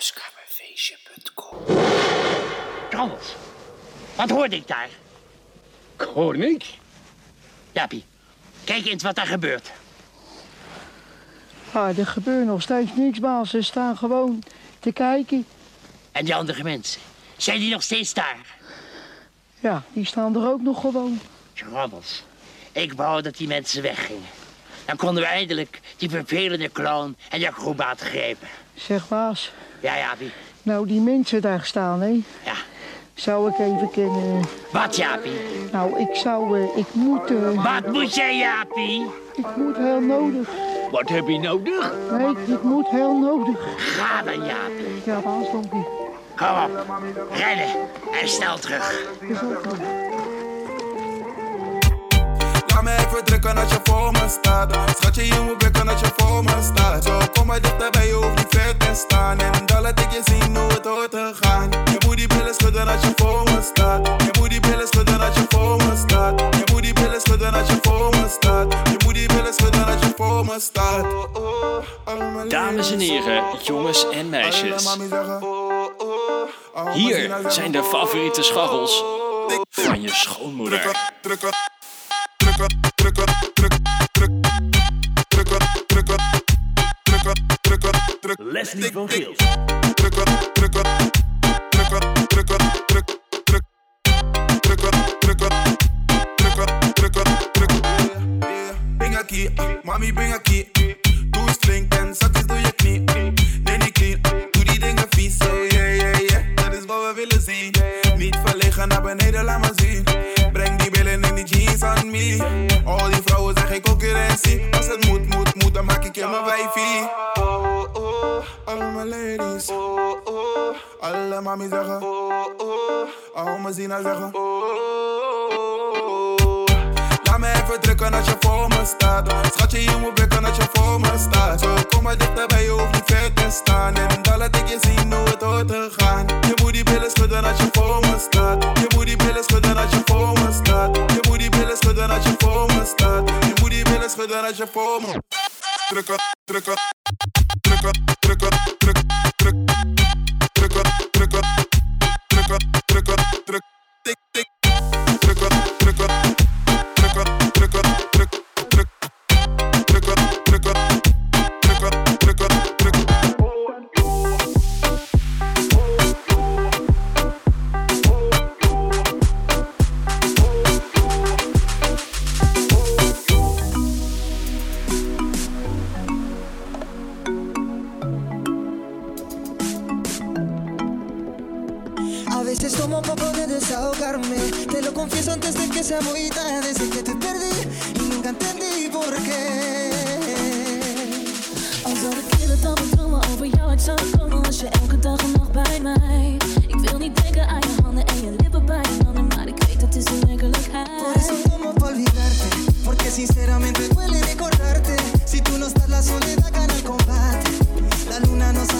Huiskamerfeestje.com Frans, wat hoorde ik daar? Ik hoor niks. Jaapie, kijk eens wat daar gebeurt. Ah, er gebeurt nog steeds niks, baas. Ze staan gewoon te kijken. En die andere mensen, zijn die nog steeds daar? Ja, die staan er ook nog gewoon. Schrabbels, ik wou dat die mensen weggingen. Dan konden we eindelijk die vervelende clown en die acrobaat grijpen. Zeg, baas. Ja, Jaapie. Nou, die mensen daar staan, hè. Ja. Zou ik even kennen... Wat, Jaapie? Nou, ik zou... eh, ik moet... eh, Wat moet jij, Jaapie? ik moet heel nodig. Wat heb je nodig? Nee, ik moet heel nodig. Ga dan, Jaapie. Ja, baas, dank u. Kom op, rennen en snel terug. Is ook me even drukken als je voor me staat. Schatje, je moet blikken als je voor me staat. Zo, kom maar dichterbij, je hoeft niet ver te staan. En dan laat ik je zien hoe het hoort te gaan. Je moet die billen schudden als je voor me staat. Je moet die billen schudden als je voor me staat. Je moet die billen schudden als je voor me staat. Je moet die billen schudden als je voor me staat. Dames en heren, jongens en meisjes. Hier zijn de favoriete scharrels van je schoonmoeder. Leslie van druk. Bing aquí, mami bing aquí. Doe eens flink en zak eens door je knie. Nee, niet clean, doe die. Yeah, yeah, yeah. Dat is wat we willen zien. Niet verlegen naar beneden, laat me. Al die vrouwen zijn geen concurrentie. Als het moet, moet, moet, dan maak ik je mijn wijfie. Oh, oh, alle mijn ladies. Oh, oh, alle mami zeggen. Oh, oh, al mijn zina zeggen. Oh, oh, Laat me even drukken als je voor me staat. Schatje, je moet blikken als je voor me staat. Zo, kom maar dichterbij, je hoeft niet ver te staan. En dan laat ik je zien hoe het hoort te gaan. Je moet die billen schudden als je voor me staat. Je moet die billen schudden als je voor me staat. Je moet die billen schudden als je voor me staat. Je moet die billen schudden als je voor me Drukken, drukken, drukken, drukken, druk, druk, drukken, drukken, drukken, drukken, druk, tik, tik, desahogarme. Te lo confieso antes de que sea muy tarde. Desde que te perdí y nunca entendí por qué. Al zou ik killen dan dromen over jou uit zou komen Was je elke dag en nacht bij mij. Ik wil niet denken aan je handen en je lippen bij je handen Maar ik weet dat is Por werkelijkheid. Eso tomo pa' olvidarte Porque sinceramente duele recordarte. Si tú no estás la soledad gana el combate. La luna no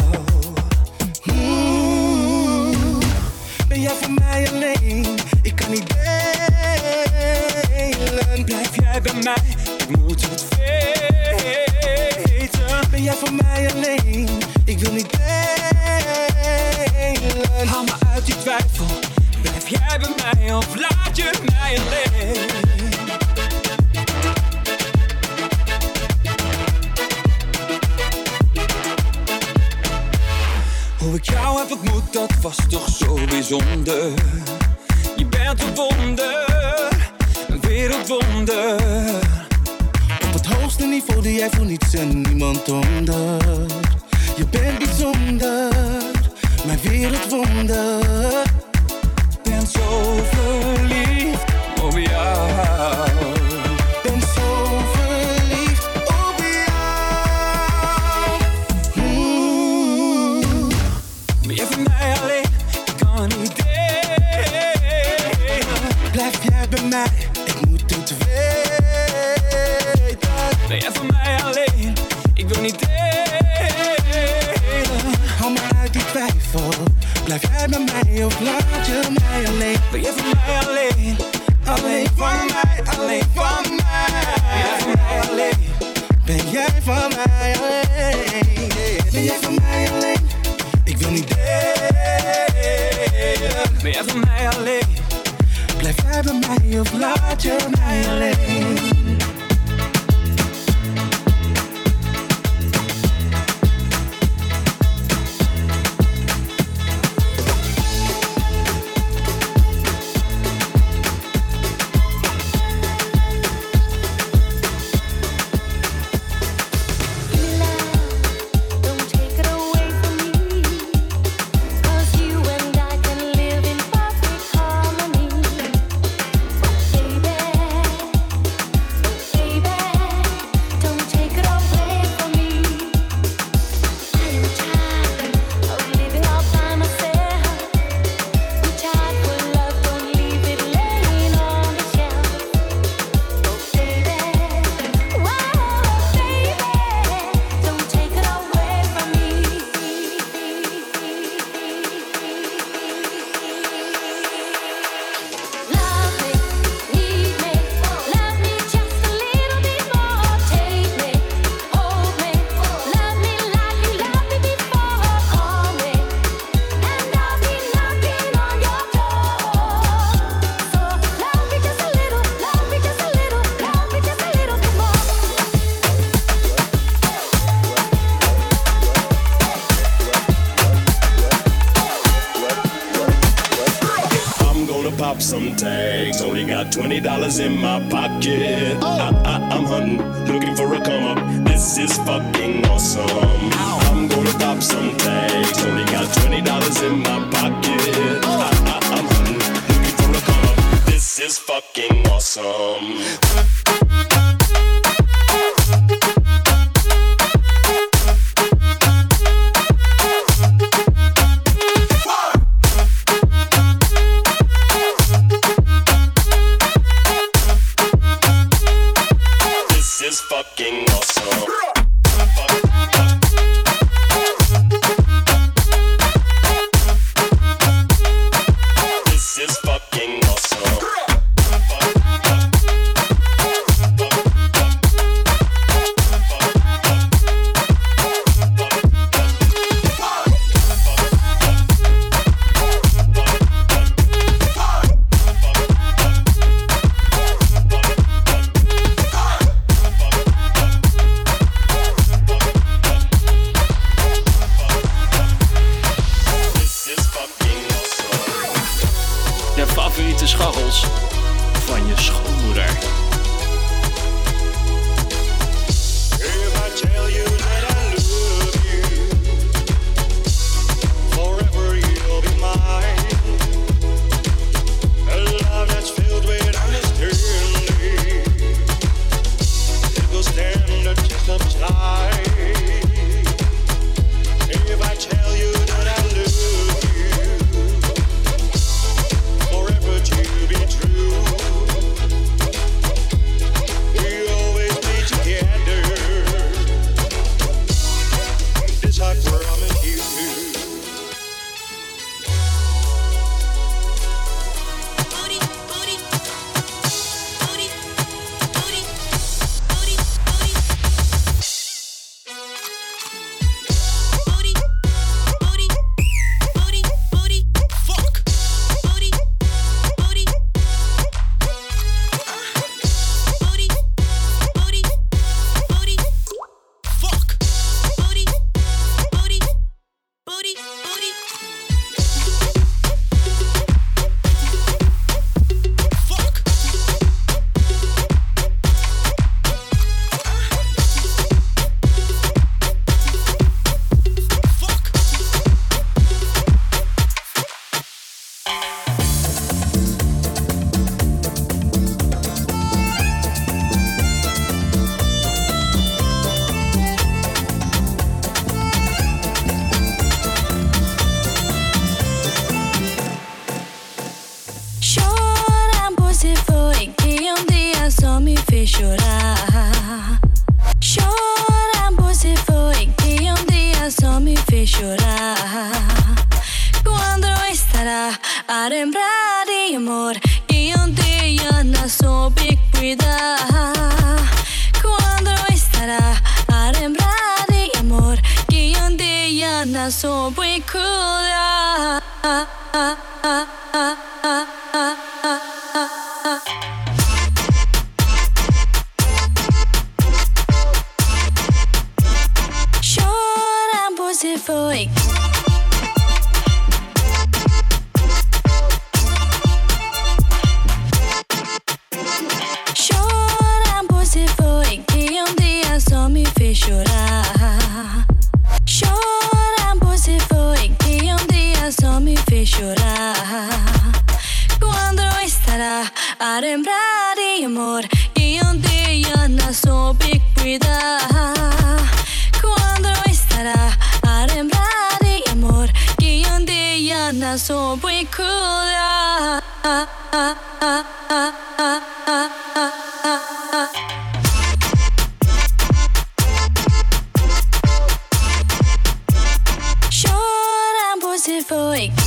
Jij bij mij? Ik moet het weten. Ben jij voor mij alleen? Ik wil niet delen. Haal me uit die twijfel. Blijf jij bij mij of laat je mij alleen? Hoe ik jou heb ontmoet, dat was toch zo bijzonder. Je bent een wonder, wereldwonder. Op het hoogste niveau doe jij voor niets en niemand onder. Je bent bijzonder, mijn wereldwonder. Ben zo twijfel. Blijf jij bij mij of laat je mij alleen? Ben jij voor mij alleen? Alleen van mij, alleen van mij. Ben jij voor mij alleen? Ben jij van mij alleen? Ben jij van mij alleen? Ik wil niet delen. Ben jij voor mij alleen? Blijf jij bij mij of laat je mij alleen? 20 tags. Oh, Only got $20 in my pocket. Oh. I, I'm hunting, looking for a come up. This is fucking awesome. Ow. I'm gonna pop some tags. Oh, Only got $20 in my pocket. Oh. I, am hunting, looking for a come up. This is fucking awesome. cuidar. Quando estará a lembrar de amor que um dia nasceu soube cuidar? Choramos e foi. chorar. Chorar, você foi que um dia só me fez chorar. Quando estará a lembrar de amor que um dia não soube cuidar? Quando estará a lembrar de amor que um dia não soube cuidar? Boy.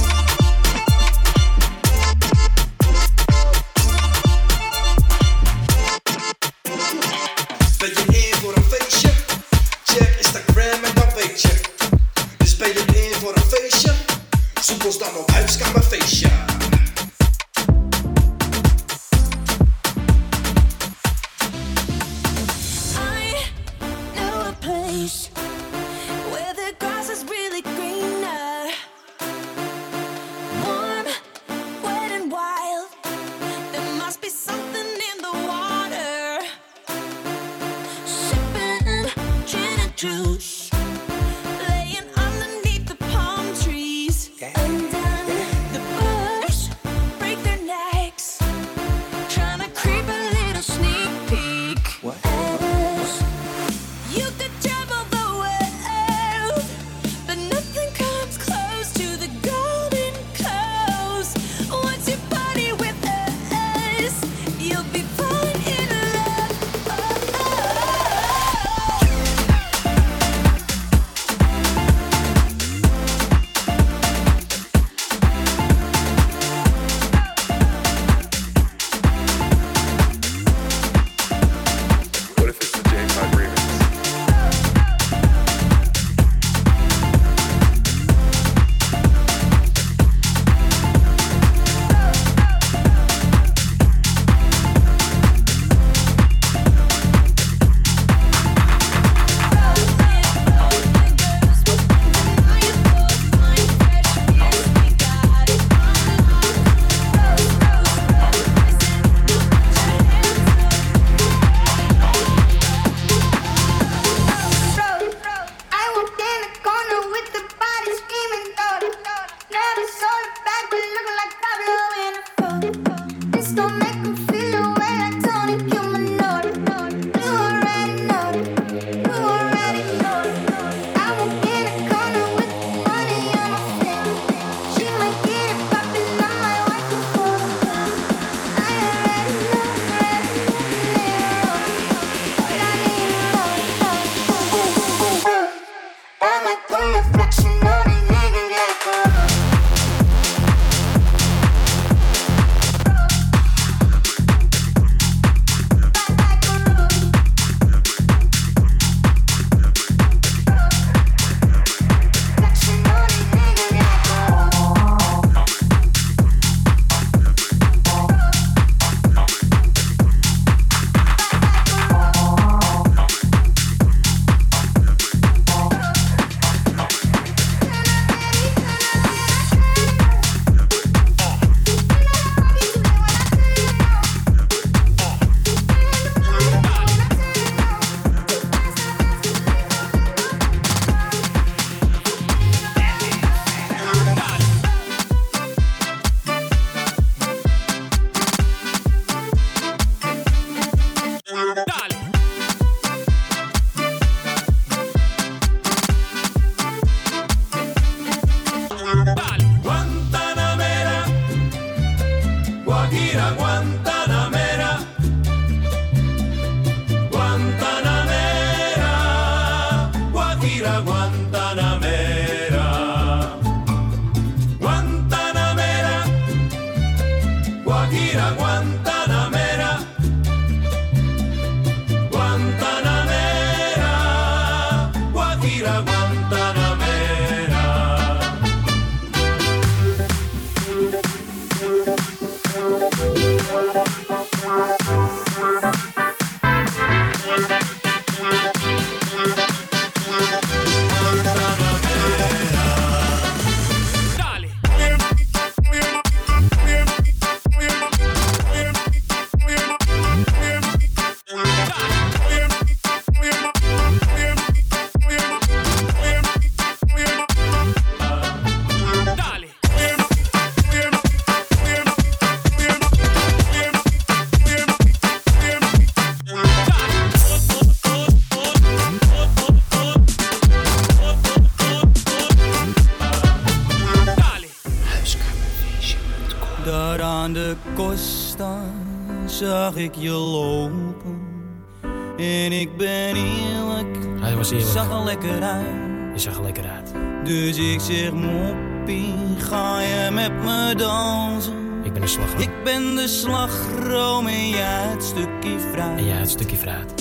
Zeg moppie, ga je met me dansen? Ik ben een slagroom. Ik ben de slagroom en jij het stukje fruit. En jij het stukje fruit.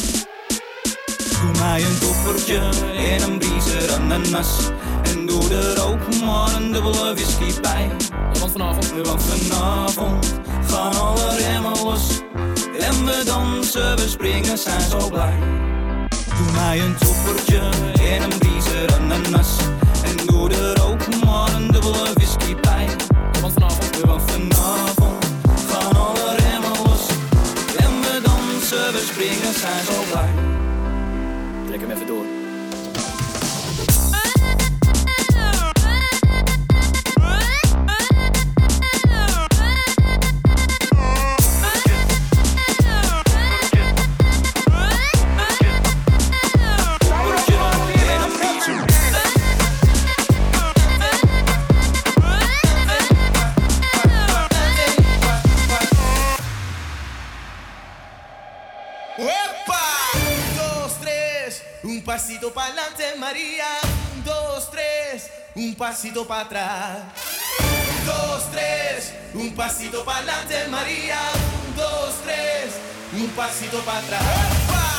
Doe mij een toppertje en een briezer ananas. En doe er ook maar een dubbele whisky bij. Want vanavond. Want vanavond gaan alle remmen los. En we dansen, we springen, zijn zo blij. Doe mij een toppertje en een briezer ananas. Een dubbele bij. Ja, want vanavond. Want vanavond gaan alle remmen los. En we dansen, we springen, zijn zo blij. Trek hem even door. Pasito para atrás. Un, dos, tres, un pasito para adelante, María. Un, dos, tres, un pasito para atrás.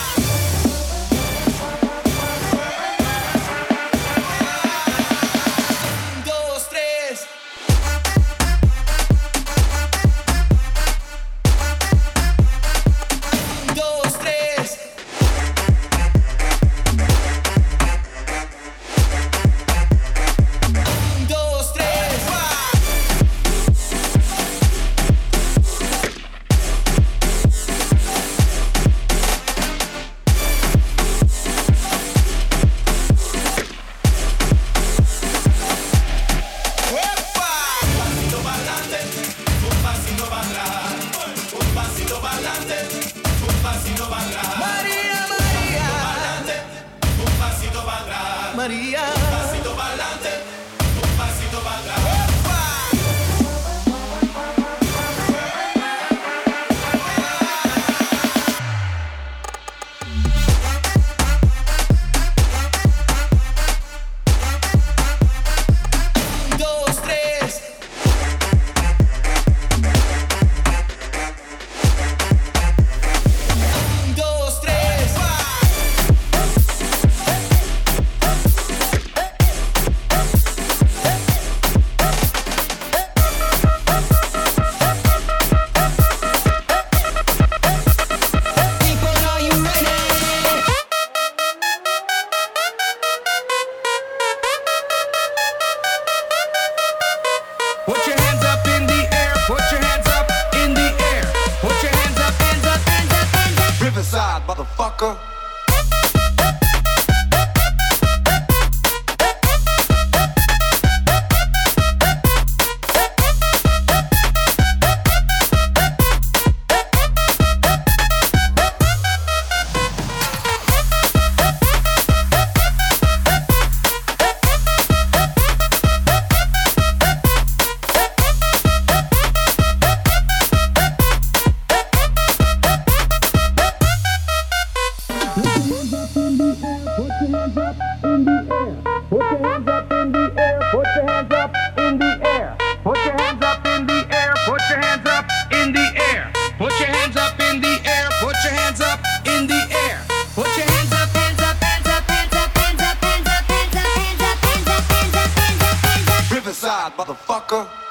side, motherfucker.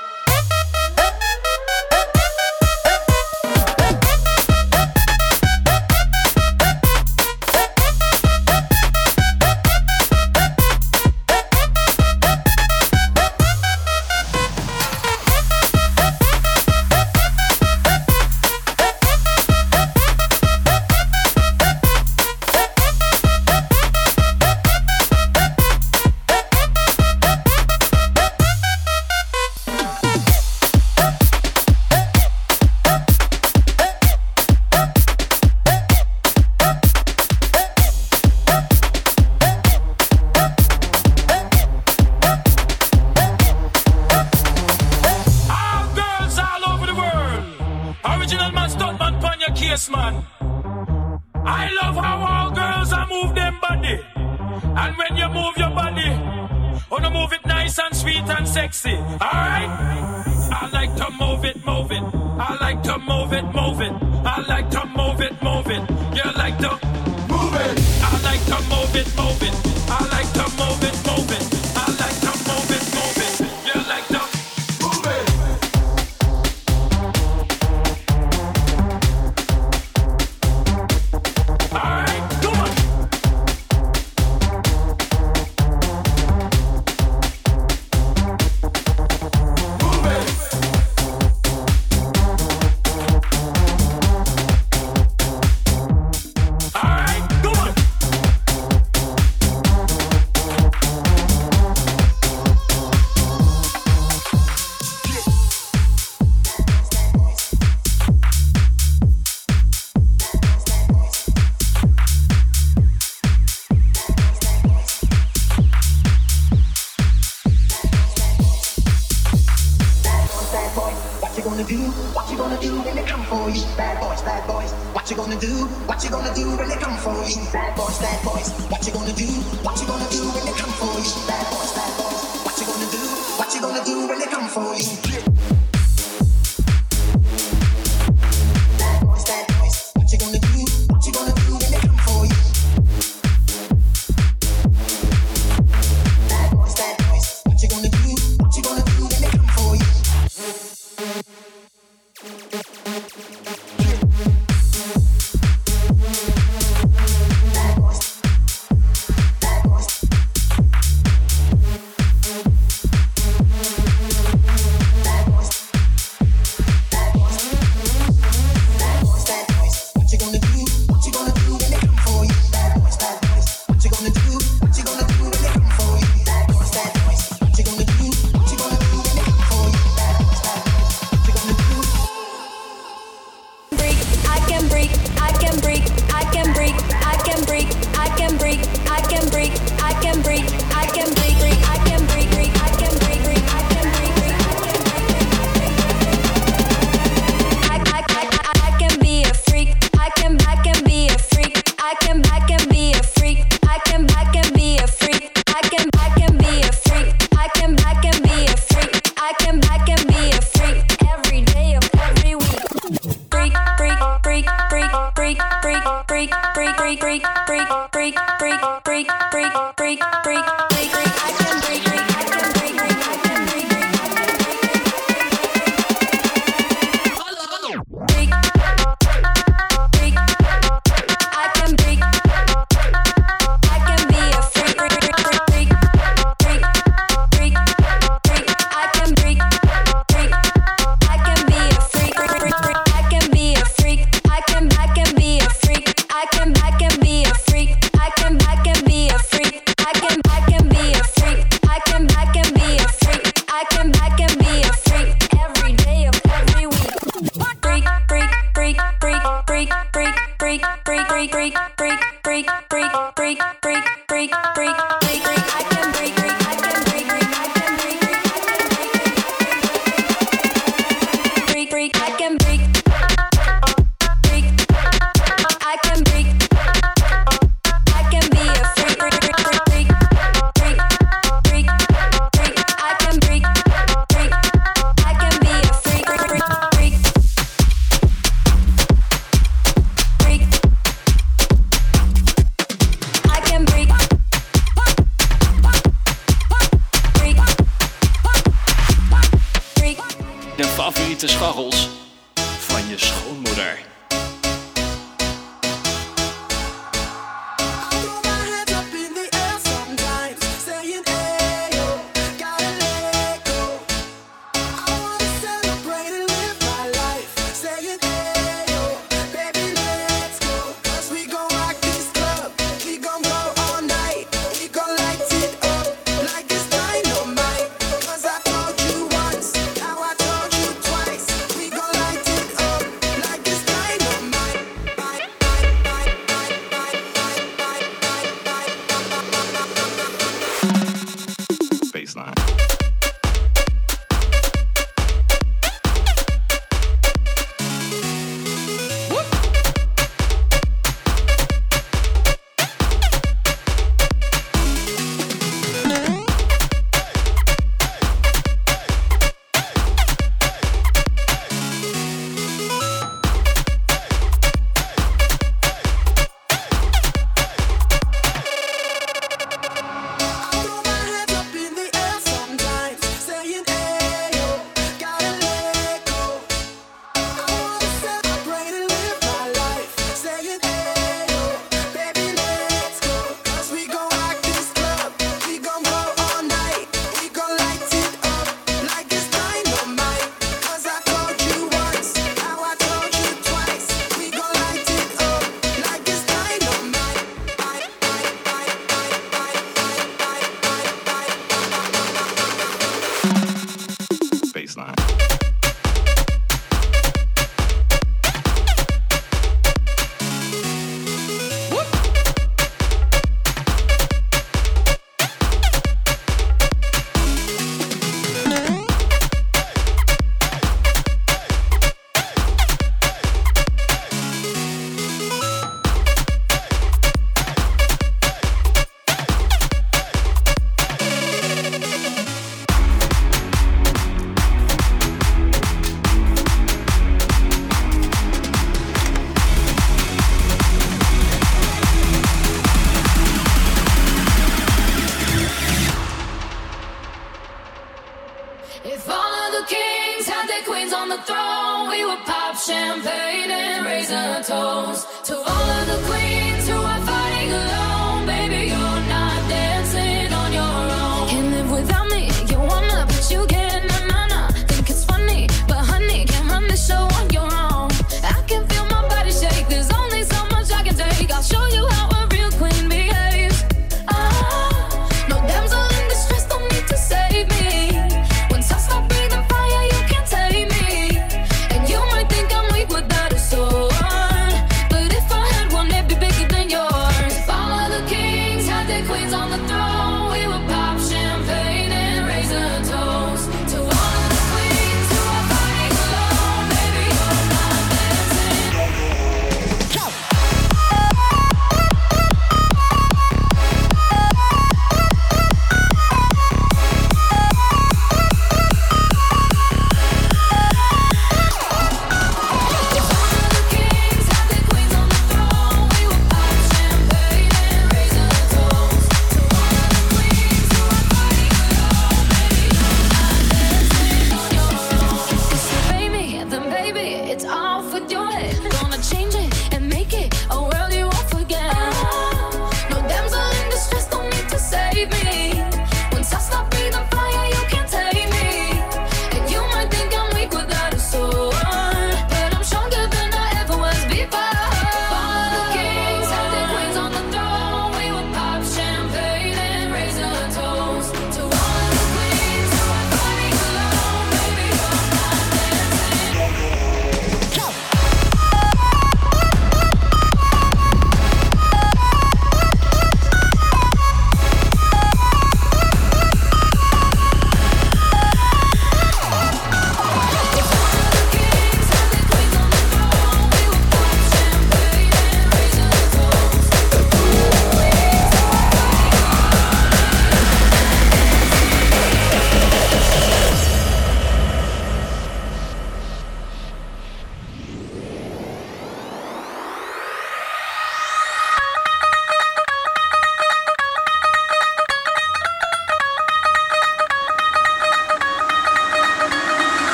them back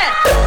it.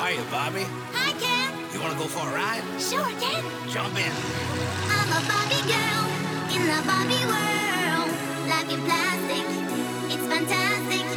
Hiya, Bobby. Hi, Ken. You want to go for a ride? Sure, Ken. Jump in. I'm a Bobby girl in the Bobby world. Life in plastic, it's fantastic.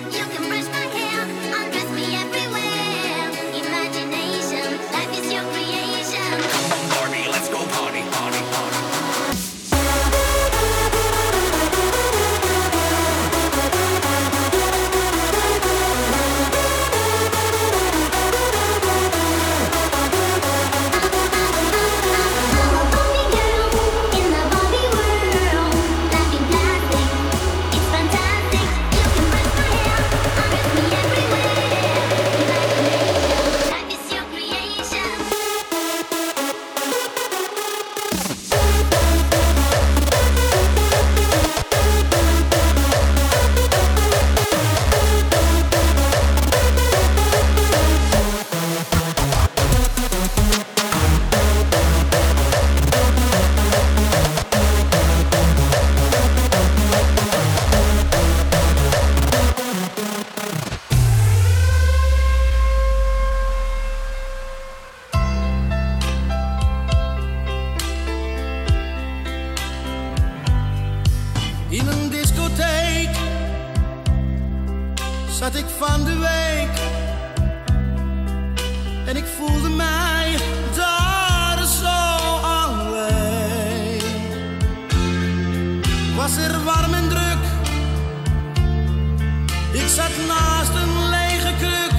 Ik zat naast een lege kruk.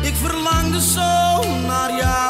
Ik verlangde zo naar jou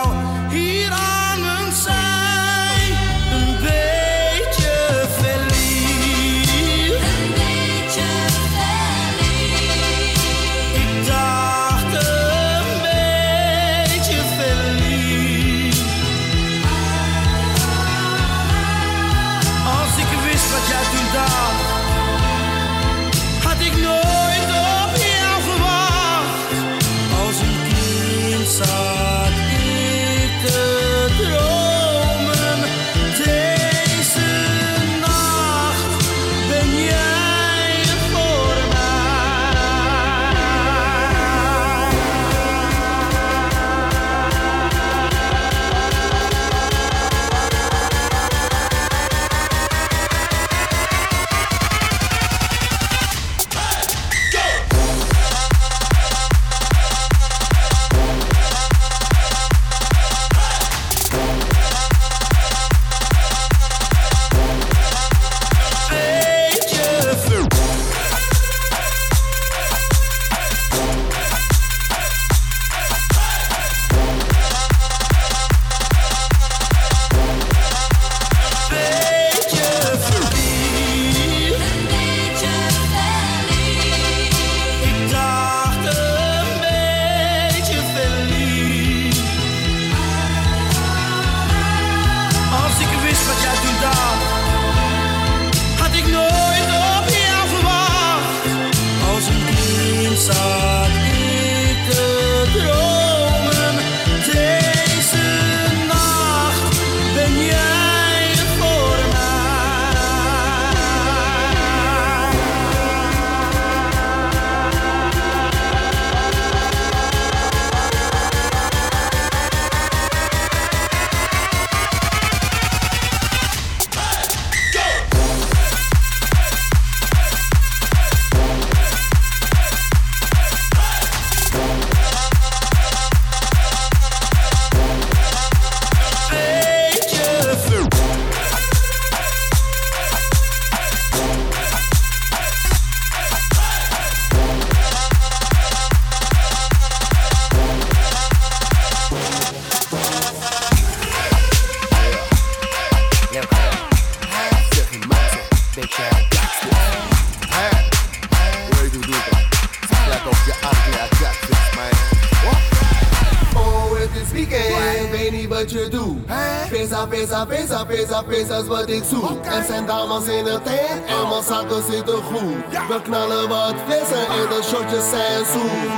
wat ik zoek. Er zijn dames in de tent en mijn zakken zitten goed. We knallen wat vissen en de shotjes zijn zoet.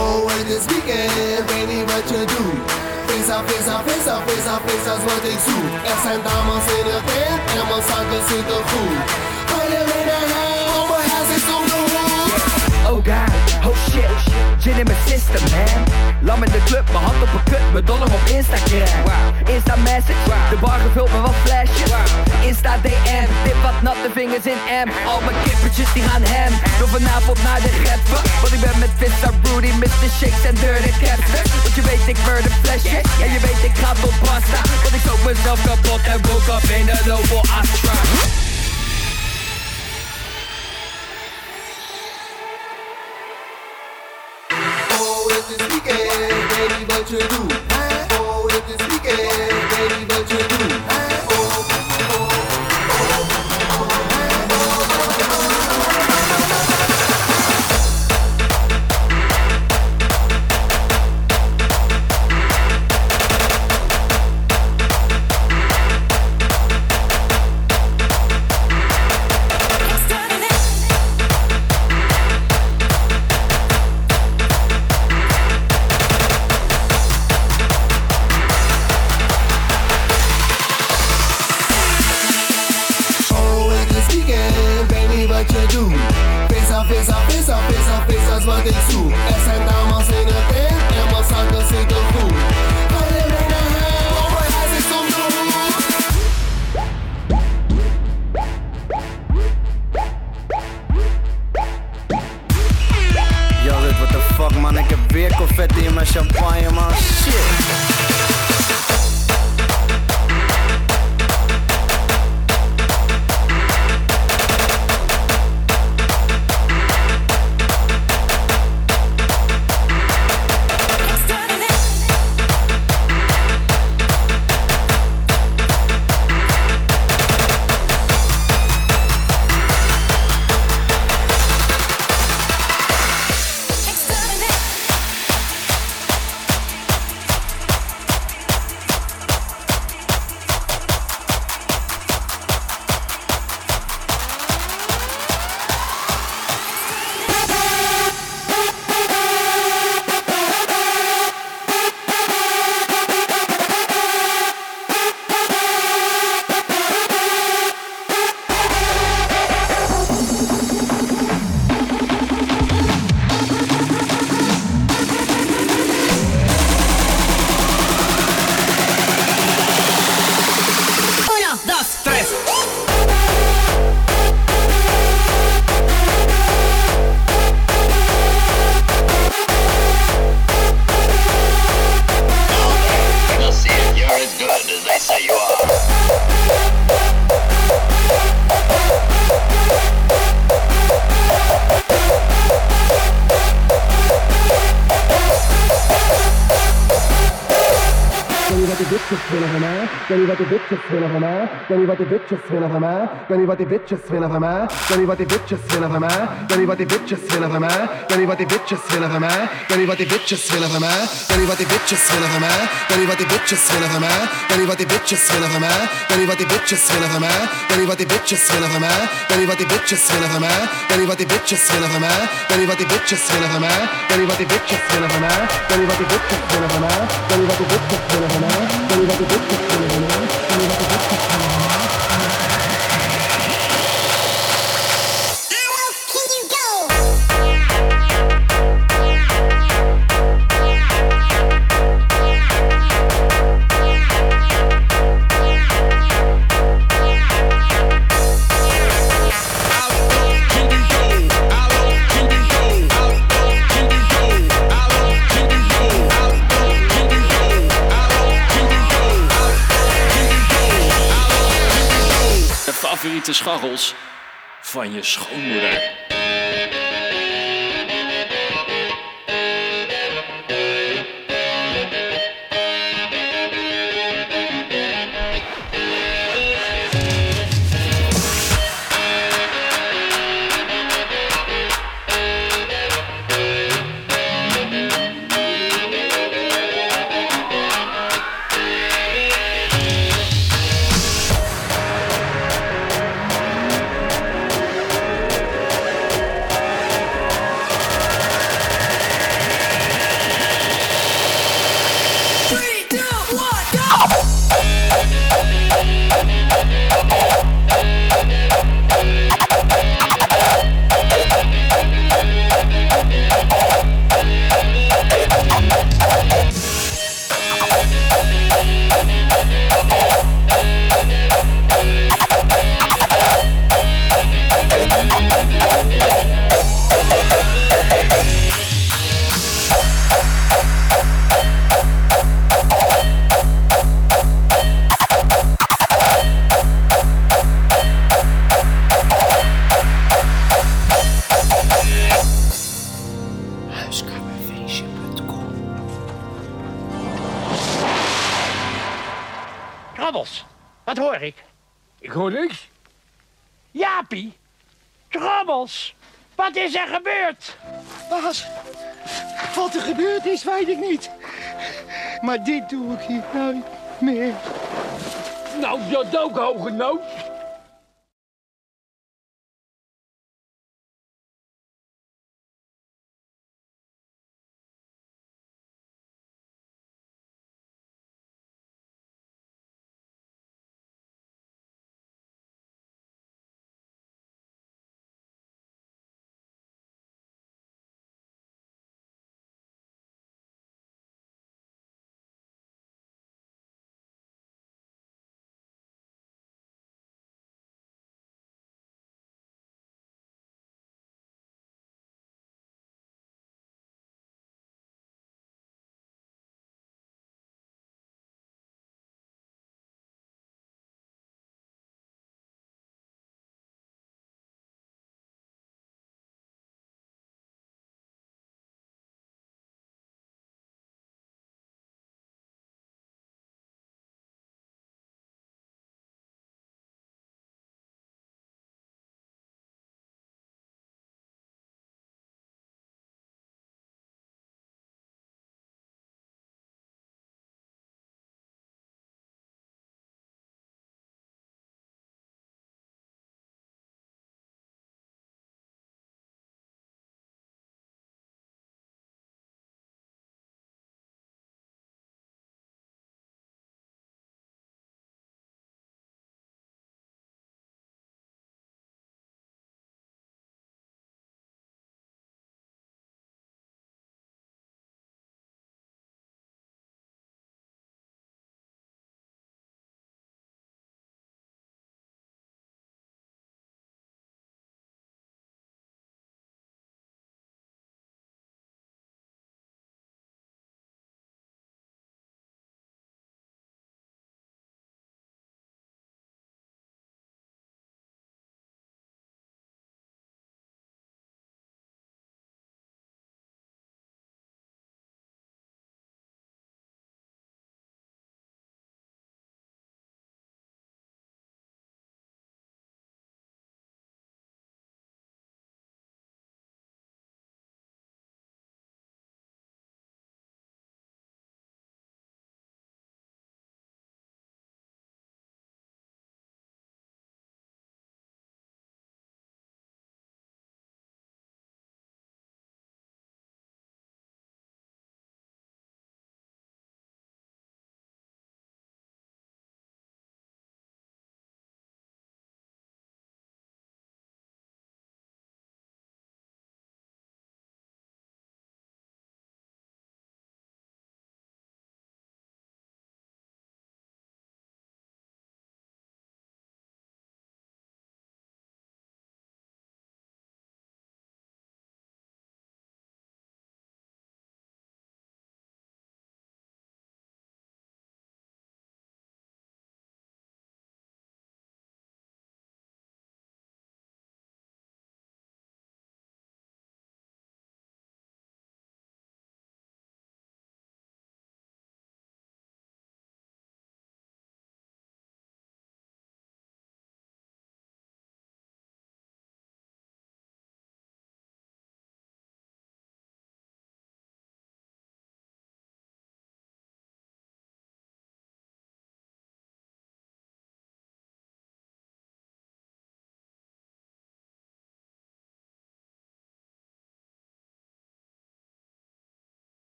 Oh, het is weekend, weet niet wat je doet. Pizza, pizza, pizza, pizza, pizza is wat ik zoek. Er zijn dames in de tent en mijn zakken zitten goed. Huis, oh, shit. in mijn system, man. Lam in de club, mijn hand op een kut, mijn dollar op Instagram. Insta message, de bar gevuld met wat flashes. Insta DM, dip wat natte vingers in M. Al mijn kippertjes die gaan hem. Door vanavond naar de greppen. Want ik ben met Vista Rudy, Mr. Shakes en Dirty Captain. Want je weet ik murder flesjes, ja je weet ik ga tot pasta. Want ik zoek mezelf kapot en woke up in een Opel Astra. Weekend, baby, wat van mij? Weet niet wat die bitches willen van mij? Weet niet wat die bitches willen van mij? Weet niet wat die bitches willen van mij? Weet niet wat die bitches willen van mij? Weet niet wat die bitches willen van mij? Weet niet wat die bitches willen van mij? Weet niet wat die bitches willen van mij? Weet niet wat die bitches willen van mij? Weet niet wat die bitches willen van mij? Weet niet wat die bitches willen van mij? Weet niet wat die bitches willen van mij? Weet niet wat die bitches willen van mij? Weet niet wat die bitches willen van mij? Weet niet wat die bitches willen van mij? Weet niet wat die bitches willen van mij? Weet niet wat die bitches willen van mij? Weet niet wat die bitches willen van mij? Weet niet wat die bitches willen van mij? Weet favoriete scharrels van je schoonmoeder. Is er gebeurd? Baas, wat er gebeurd is, weet ik niet. Maar dit doe ik hier nooit meer. Nou, dat ook hoge nood.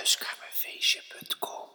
huiskamerfeestje.com